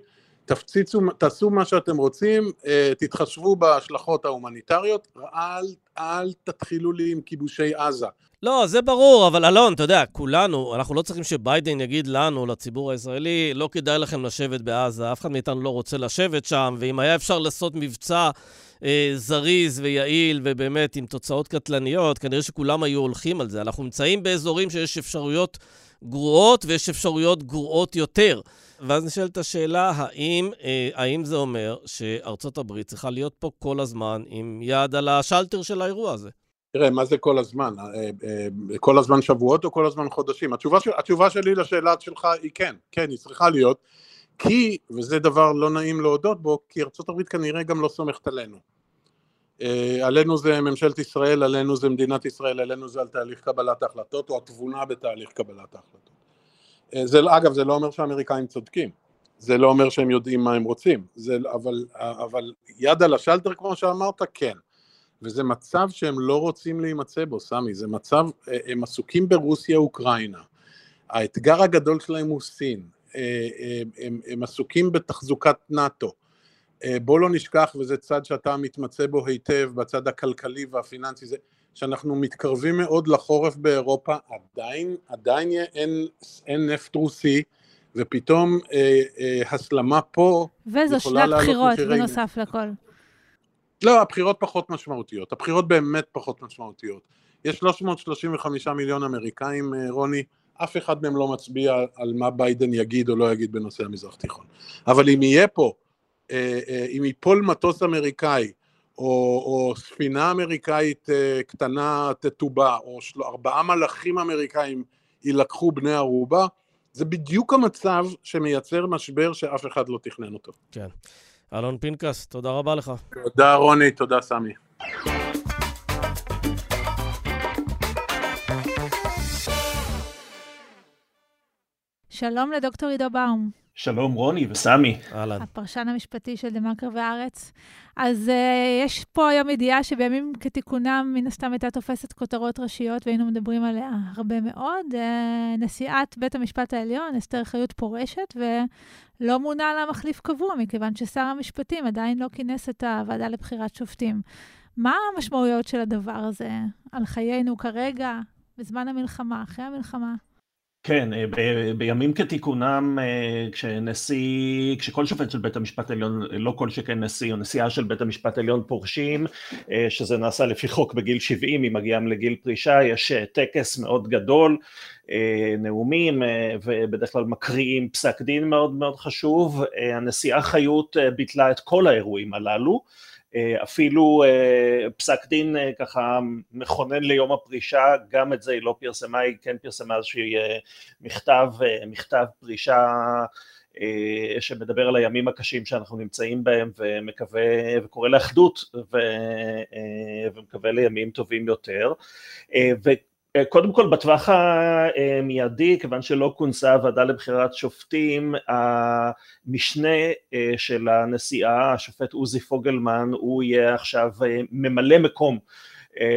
תפציצו, תעשו מה שאתם רוצים, אה, תתחשבו בהשלכות ההומניטריות, אל, אל תתחילו לי עם כיבושי עזה. לא, זה ברור, אבל אלון, אתה יודע, כולנו, אנחנו לא צריכים שביידן יגיד לנו, לציבור הישראלי, לא כדאי לכם לשבת בעזה, אף אחד מאיתנו לא רוצה לשבת שם, ואם היה אפשר לעשות מבצע אה, זריז ויעיל ובאמת עם תוצאות קטלניות, כנראה שכולם היו הולכים על זה. אנחנו נמצאים באזורים שיש אפשרויות גרועות ויש אפשרויות גרועות יותר. ואז נשאלת השאלה, האם, אה, האם זה אומר שארצות הברית צריכה להיות פה כל הזמן עם יד על השלטר של האירוע הזה? תראה, מה זה כל הזמן? אה, אה, כל הזמן שבועות או כל הזמן חודשים? התשובה, התשובה שלי לשאלה שלך היא כן, כן, היא צריכה להיות, כי, וזה דבר לא נעים להודות בו, כי ארצות הברית כנראה גם לא סומכת עלינו. אה, עלינו זה ממשלת ישראל, עלינו זה מדינת ישראל, עלינו זה על תהליך קבלת ההחלטות או התבונה בתהליך קבלת ההחלטות. זה, אגב, זה לא אומר שהאמריקאים צודקים, זה לא אומר שהם יודעים מה הם רוצים, זה, אבל, אבל יד על השלטר כמו שאמרת, כן. וזה מצב שהם לא רוצים להימצא בו, סמי, זה מצב, אה, הם עסוקים ברוסיה-אוקראינה, האתגר הגדול שלהם הוא סין, אה, אה, הם, הם עסוקים בתחזוקת נאט"ו, בוא לא נשכח, וזה צד שאתה מתמצא בו היטב, בצד הכלכלי והפיננסי, זה שאנחנו מתקרבים מאוד לחורף באירופה, עדיין, עדיין אין, אין נפט רוסי, ופתאום אה, אה, הסלמה פה וזו שנת בחירות בנוסף לכל. לא, הבחירות פחות משמעותיות, הבחירות באמת פחות משמעותיות. יש 335 מיליון אמריקאים, אה, רוני, אף אחד מהם לא מצביע על מה ביידן יגיד או לא יגיד בנושא המזרח תיכון. אבל אם יהיה פה, אה, אה, אם ייפול מטוס אמריקאי, או, או ספינה אמריקאית קטנה תטובע, או של... ארבעה מלאכים אמריקאים יילקחו בני ערובה, זה בדיוק המצב שמייצר משבר שאף אחד לא תכנן אותו. כן. אלון פינקס, תודה רבה לך. תודה רוני, תודה סמי. שלום לדוקטור עידו באום. שלום רוני וסמי. אהלן. הפרשן המשפטי של דה-מרקר והארץ. אז אה, יש פה היום ידיעה שבימים כתיקונם, מן הסתם הייתה תופסת כותרות ראשיות והיינו מדברים עליה הרבה מאוד. Uh, נשיאת בית המשפט העליון, אסתר חיות פורשת, ולא מונה לה מחליף קבוע, מכיוון ששר המשפטים עדיין לא כינס את הוועדה לבחירת שופטים. מה המשמעויות של הדבר הזה על חיינו כרגע, בזמן המלחמה, אחרי המלחמה? כן, אה, ב- בימים כתיקונם, אה, כשנשיא, כשכל שופט של בית המשפט העליון, לא כל שכן נשיא או נשיאה של בית המשפט העליון פורשים, אה, שזה נעשה לפי חוק בגיל 70, אם מגיעים לגיל פרישה, יש טקס מאוד גדול, נאומים, ובדרך כלל מקריאים פסק דין מאוד מאוד חשוב. הנשיאה חיות ביטלה את כל האירועים הללו. אה, אפילו אה, פסק דין אה, ככה מכונן ליום הפרישה, גם את זה היא לא פרסמה, היא כן פרסמה איזשהי מכתב, מכתב פרישה שמדבר על הימים הקשים שאנחנו נמצאים בהם ומקווה וקורא לאחדות ומקווה לימים טובים יותר. אה, קודם כל בטווח המיידי, כיוון שלא כונסה הוועדה לבחירת שופטים, המשנה אה, של הנשיאה, השופט עוזי פוגלמן, הוא יהיה עכשיו אה, ממלא מקום אה,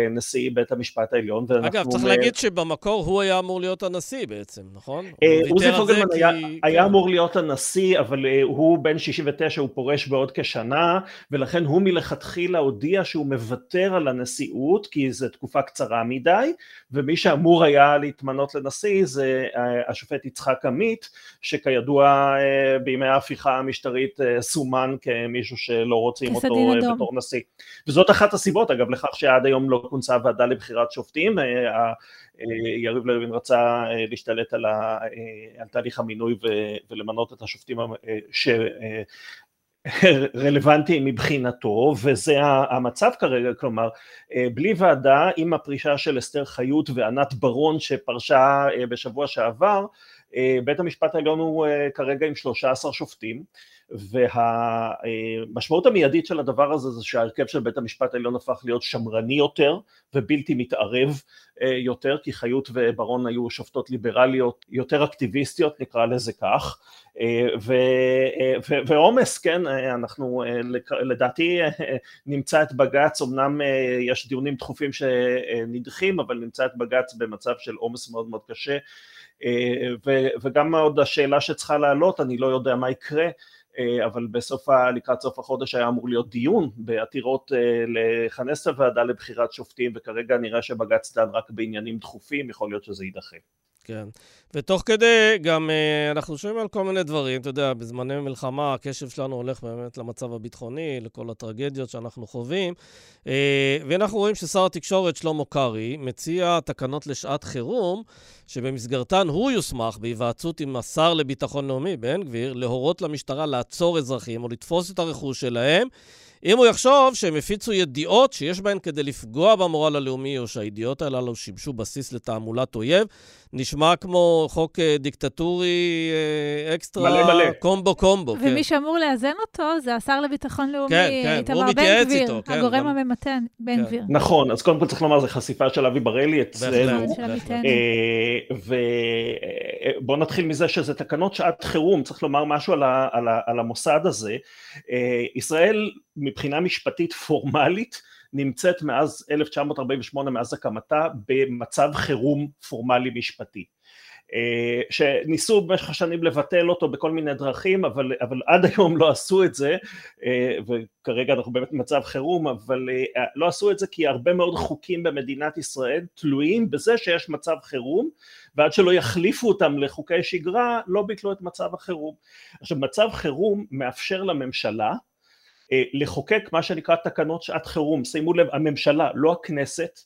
נשיא בית המשפט העליון. אגב, צריך להגיד שבמקור הוא היה אמור להיות הנשיא בעצם, נכון? אה, עוזי פוגלמן היה, כי... היה אמור להיות הנשיא, אבל אה, הוא בן 69, הוא פורש בעוד כשנה, ולכן הוא מלכתחילה הודיע שהוא מוותר על הנשיאות, כי זו תקופה קצרה מדי, ומי שאמור היה להתמנות לנשיא זה השופט יצחק עמית, שכידוע בימי ההפיכה המשטרית סומן כמישהו שלא רוצים אותו בתור נשיא. וזאת אחת הסיבות, אגב, לכך שעד היום לא כונסה ועדה לבחירת שופטים, אה, אה, יריב לוין רצה אה, להשתלט על, ה, על תהליך המינוי ולמנות את השופטים שרלוונטיים מבחינתו, וזה המצב כרגע, כלומר, בלי ועדה, עם הפרישה של אסתר חיות וענת ברון שפרשה בשבוע שעבר, בית המשפט העליון הוא כרגע עם 13 שופטים, והמשמעות המיידית של הדבר הזה זה שההרכב של בית המשפט העליון הפך להיות שמרני יותר ובלתי מתערב יותר, כי חיות וברון היו שופטות ליברליות יותר אקטיביסטיות נקרא לזה כך, ועומס, כן, אנחנו לדעתי נמצא את בג"ץ, אמנם יש דיונים דחופים שנדחים, אבל נמצא את בג"ץ במצב של עומס מאוד מאוד קשה, וגם עוד השאלה שצריכה לעלות, אני לא יודע מה יקרה, אה, אבל בסוף, לקראת סוף החודש היה אמור להיות דיון בעתירות אה, לכנס את הוועדה לבחירת שופטים וכרגע נראה שבג"ץ דן רק בעניינים דחופים, יכול להיות שזה יידחה. כן. ותוך כדי גם אה, אנחנו שומעים על כל מיני דברים, אתה יודע, בזמני מלחמה הקשב שלנו הולך באמת למצב הביטחוני, לכל הטרגדיות שאנחנו חווים, אה, ואנחנו רואים ששר התקשורת שלמה קרעי מציע תקנות לשעת חירום, שבמסגרתן הוא יוסמך בהיוועצות עם השר לביטחון לאומי, בן גביר, להורות למשטרה לעצור אזרחים או לתפוס את הרכוש שלהם. אם הוא יחשוב שהם הפיצו ידיעות שיש בהן כדי לפגוע במורל הלאומי, או שהידיעות הללו שימשו בסיס לתעמולת אויב, נשמע כמו חוק אה, דיקטטורי אה, אקסטרה, מלא מלא. קומבו קומבו. ומי כן. שאמור לאזן אותו זה השר לביטחון לאומי, כן, כן, איתמר בן גביר, איתו, כן, הגורם גם... הממתן, בן כן. גביר. נכון, אז קודם כל צריך לומר, זו חשיפה של אבי בראלי אצלנו. אה, ובואו נתחיל מזה שזה תקנות שעת חירום, צריך לומר משהו על, ה, על, ה, על המוסד הזה. ישראל מבחינה משפטית פורמלית, נמצאת מאז 1948, מאז הקמתה, במצב חירום פורמלי משפטי. אה, שניסו במשך השנים לבטל אותו בכל מיני דרכים, אבל, אבל עד היום לא עשו את זה, אה, וכרגע אנחנו באמת במצב חירום, אבל אה, לא עשו את זה כי הרבה מאוד חוקים במדינת ישראל תלויים בזה שיש מצב חירום, ועד שלא יחליפו אותם לחוקי שגרה, לא ביטלו את מצב החירום. עכשיו, מצב חירום מאפשר לממשלה, לחוקק מה שנקרא תקנות שעת חירום, שימו לב הממשלה לא הכנסת,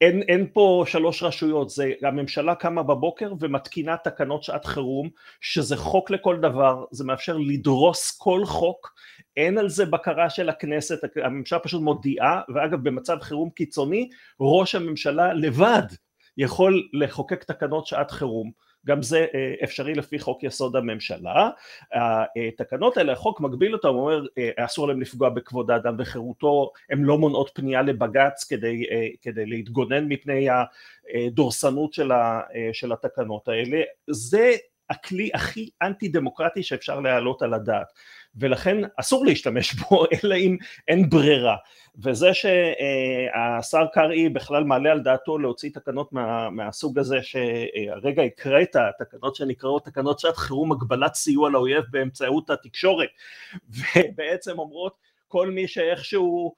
אין, אין פה שלוש רשויות, זה הממשלה קמה בבוקר ומתקינה תקנות שעת חירום שזה חוק לכל דבר, זה מאפשר לדרוס כל חוק, אין על זה בקרה של הכנסת, הממשלה פשוט מודיעה ואגב במצב חירום קיצוני ראש הממשלה לבד יכול לחוקק תקנות שעת חירום גם זה אה, אפשרי לפי חוק יסוד הממשלה. התקנות האלה, החוק מגביל אותם, הוא אומר אה, אסור להם לפגוע בכבוד האדם וחירותו, הן לא מונעות פנייה לבג"ץ כדי, אה, כדי להתגונן מפני הדורסנות של, של התקנות האלה, זה הכלי הכי אנטי דמוקרטי שאפשר להעלות על הדעת. ולכן אסור להשתמש בו אלא אם אין ברירה. וזה שהשר קרעי בכלל מעלה על דעתו להוציא תקנות מה, מהסוג הזה שהרגע הקראת, תקנות שנקראות תקנות שעת חירום הגבלת סיוע לאויב באמצעות התקשורת ובעצם אומרות כל מי שאיכשהו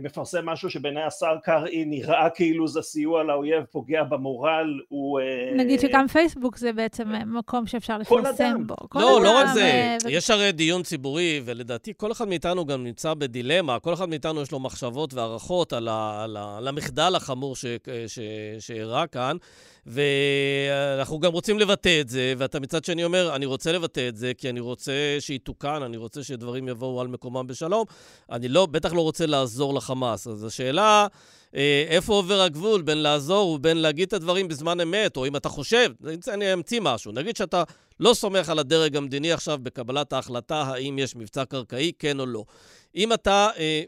מפרסם משהו שבעיני השר קרעי נראה כאילו זה סיוע לאויב, פוגע במורל, הוא... אה, נגיד שגם פייסבוק זה בעצם מקום שאפשר לפרסם בו. כל לא, אדם, לא רק זה, ו... יש הרי דיון ציבורי, ולדעתי כל אחד מאיתנו גם נמצא בדילמה, כל אחד מאיתנו יש לו מחשבות והערכות על, על, על המחדל החמור שאירע כאן. ואנחנו גם רוצים לבטא את זה, ואתה מצד שני אומר, אני רוצה לבטא את זה, כי אני רוצה שיתוקן, אני רוצה שדברים יבואו על מקומם בשלום. אני לא, בטח לא רוצה לעזור לחמאס. אז השאלה, אה, איפה עובר הגבול בין לעזור ובין להגיד את הדברים בזמן אמת, או אם אתה חושב, אני אמציא משהו, נגיד שאתה לא סומך על הדרג המדיני עכשיו בקבלת ההחלטה האם יש מבצע קרקעי, כן או לא. אם אתה אה,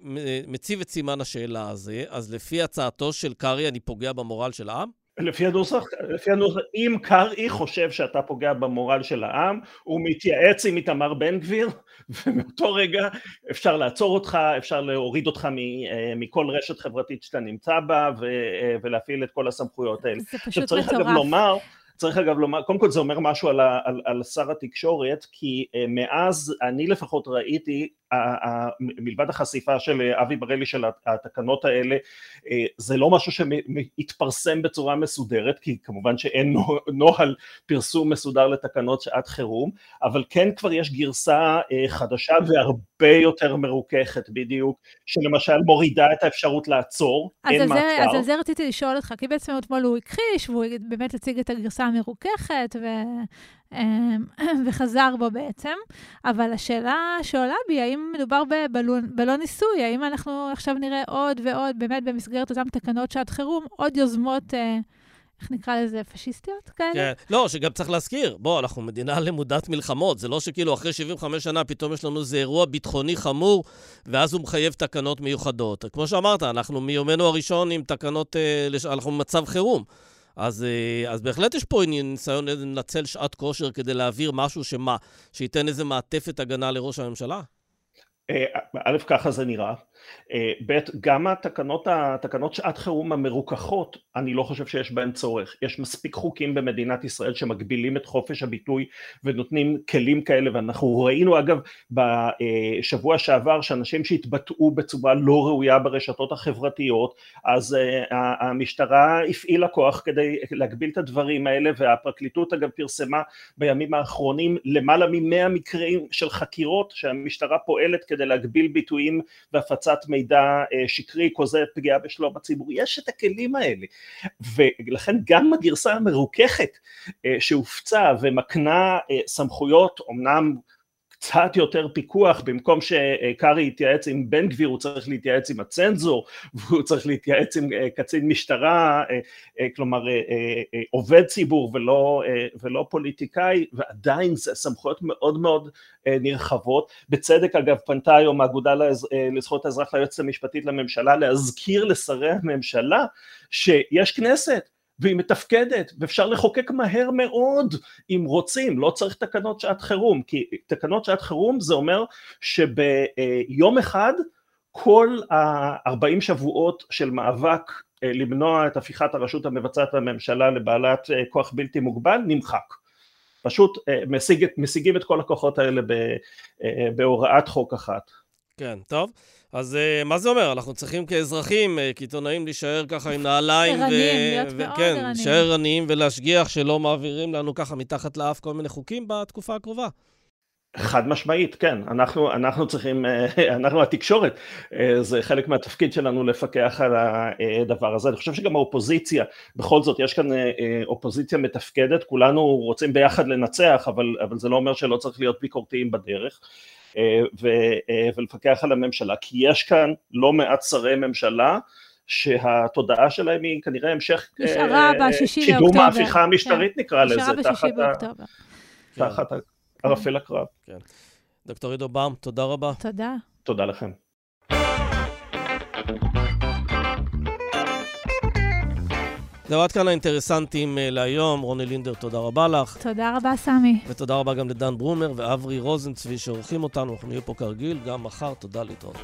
מציב את סימן השאלה הזה, אז לפי הצעתו של קרעי, אני פוגע במורל של העם? לפי הנוסח, לפי הנוסח, אם קרעי חושב שאתה פוגע במורל של העם, הוא מתייעץ עם איתמר בן גביר, ומאותו רגע אפשר לעצור אותך, אפשר להוריד אותך אה, מכל רשת חברתית שאתה נמצא בה, אה, ולהפעיל את כל הסמכויות האלה. זה פשוט מטורף. לומר, צריך אגב לומר, קודם כל זה אומר משהו על, על, על שר התקשורת, כי אה, מאז אני לפחות ראיתי מלבד החשיפה של אה, אבי בראלי של התקנות האלה אה, זה לא משהו שהתפרסם בצורה מסודרת כי כמובן שאין נוהל פרסום מסודר לתקנות שעת חירום אבל כן כבר יש גרסה חדשה והרבה יותר מרוככת בדיוק שלמשל מורידה את האפשרות לעצור, אין מעצר. אז על זה רציתי לשאול אותך כי בעצם אתמול הוא הכחיש והוא באמת הציג את הגרסה המרוככת ו... אמ, וחזר בו בעצם. אבל השאלה שעולה בי, האם מדובר בבלון ניסוי? האם אנחנו עכשיו נראה עוד ועוד, באמת במסגרת אותן תקנות שעת חירום, עוד יוזמות אה, איך נקרא לזה, פשיסטיות כאלה. כן. לא, שגם צריך להזכיר, בוא, אנחנו מדינה למודת מלחמות, זה לא שכאילו אחרי 75 שנה פתאום יש לנו איזה אירוע ביטחוני חמור, ואז הוא מחייב תקנות מיוחדות. כמו שאמרת, אנחנו מיומנו הראשון עם תקנות, אה. אנחנו במצב חירום. אז, אה, אז בהחלט יש פה ניסיון לנצל שעת כושר כדי להעביר משהו שמה, שייתן איזה מעטפת הגנה לראש הממשלה? אה, א', ככה זה נראה. אה, ב', גם התקנות, התקנות שעת חירום המרוככות, אני לא חושב שיש בהן צורך. יש מספיק חוקים במדינת ישראל שמגבילים את חופש הביטוי ונותנים כלים כאלה, ואנחנו ראינו אגב בשבוע שעבר שאנשים שהתבטאו בצורה לא ראויה ברשתות החברתיות, אז אה, המשטרה הפעילה כוח כדי להגביל את הדברים האלה, והפרקליטות אגב פרסמה בימים האחרונים למעלה ממאה מקרים של חקירות שהמשטרה פועלת כדי להגביל ביטויים והפצת הפצת מידע אה, שקרי, כוזב, פגיעה בשלום הציבור, יש את הכלים האלה, ולכן גם הגרסה המרוככת אה, שהופצה ומקנה אה, סמכויות, אמנם קצת יותר פיקוח, במקום שקארי יתייעץ עם בן גביר הוא צריך להתייעץ עם הצנזור והוא צריך להתייעץ עם אה, קצין משטרה, אה, אה, כלומר עובד ציבור ולא, ולא פוליטיקאי ועדיין זה סמכויות מאוד מאוד נרחבות, בצדק אגב פנתה היום האגודה לזכויות האזרח ליועצת המשפטית לממשלה להזכיר לשרי הממשלה שיש כנסת והיא מתפקדת, ואפשר לחוקק מהר מאוד אם רוצים, לא צריך תקנות שעת חירום, כי תקנות שעת חירום זה אומר שביום אחד כל ה-40 שבועות של מאבק אה, למנוע את הפיכת הרשות המבצעת לממשלה לבעלת אה, כוח בלתי מוגבל נמחק. פשוט אה, משיג, משיגים את כל הכוחות האלה בהוראת חוק אחת. כן, טוב. אז uh, מה זה אומר? אנחנו צריכים כאזרחים, uh, כעיתונאים, להישאר ככה עם נעליים. ערניים, להיות מאוד כן, ערניים. כן, להישאר ערניים ולהשגיח שלא מעבירים לנו ככה מתחת לאף כל מיני חוקים בתקופה הקרובה. חד משמעית, כן. אנחנו, אנחנו צריכים, אה, אנחנו התקשורת, זה חלק מהתפקיד שלנו לפקח על הדבר הזה. אני חושב שגם האופוזיציה, בכל זאת, יש כאן אופוזיציה מתפקדת, כולנו רוצים ביחד לנצח, אבל, אבל זה לא אומר שלא צריך להיות ביקורתיים בדרך. אה, אה, ולפקח על הממשלה, כי יש כאן לא מעט שרי ממשלה שהתודעה שלהם היא כנראה המשך נשארה אה, בשישי לאוקטובר. קידום ההפיכה המשטרית כן. נקרא לזה, תחת, באוקטובר. תחת כן. ערפל הקרב. כן. דוקטור עידו באום, תודה רבה. תודה. תודה לכם. זהו, עד כאן האינטרסנטים אה, להיום. רוני לינדר, תודה רבה לך. תודה רבה, סמי. ותודה רבה גם לדן ברומר ואברי רוזנצבי שעורכים אותנו. אנחנו נהיה פה כרגיל גם מחר. תודה להתראות.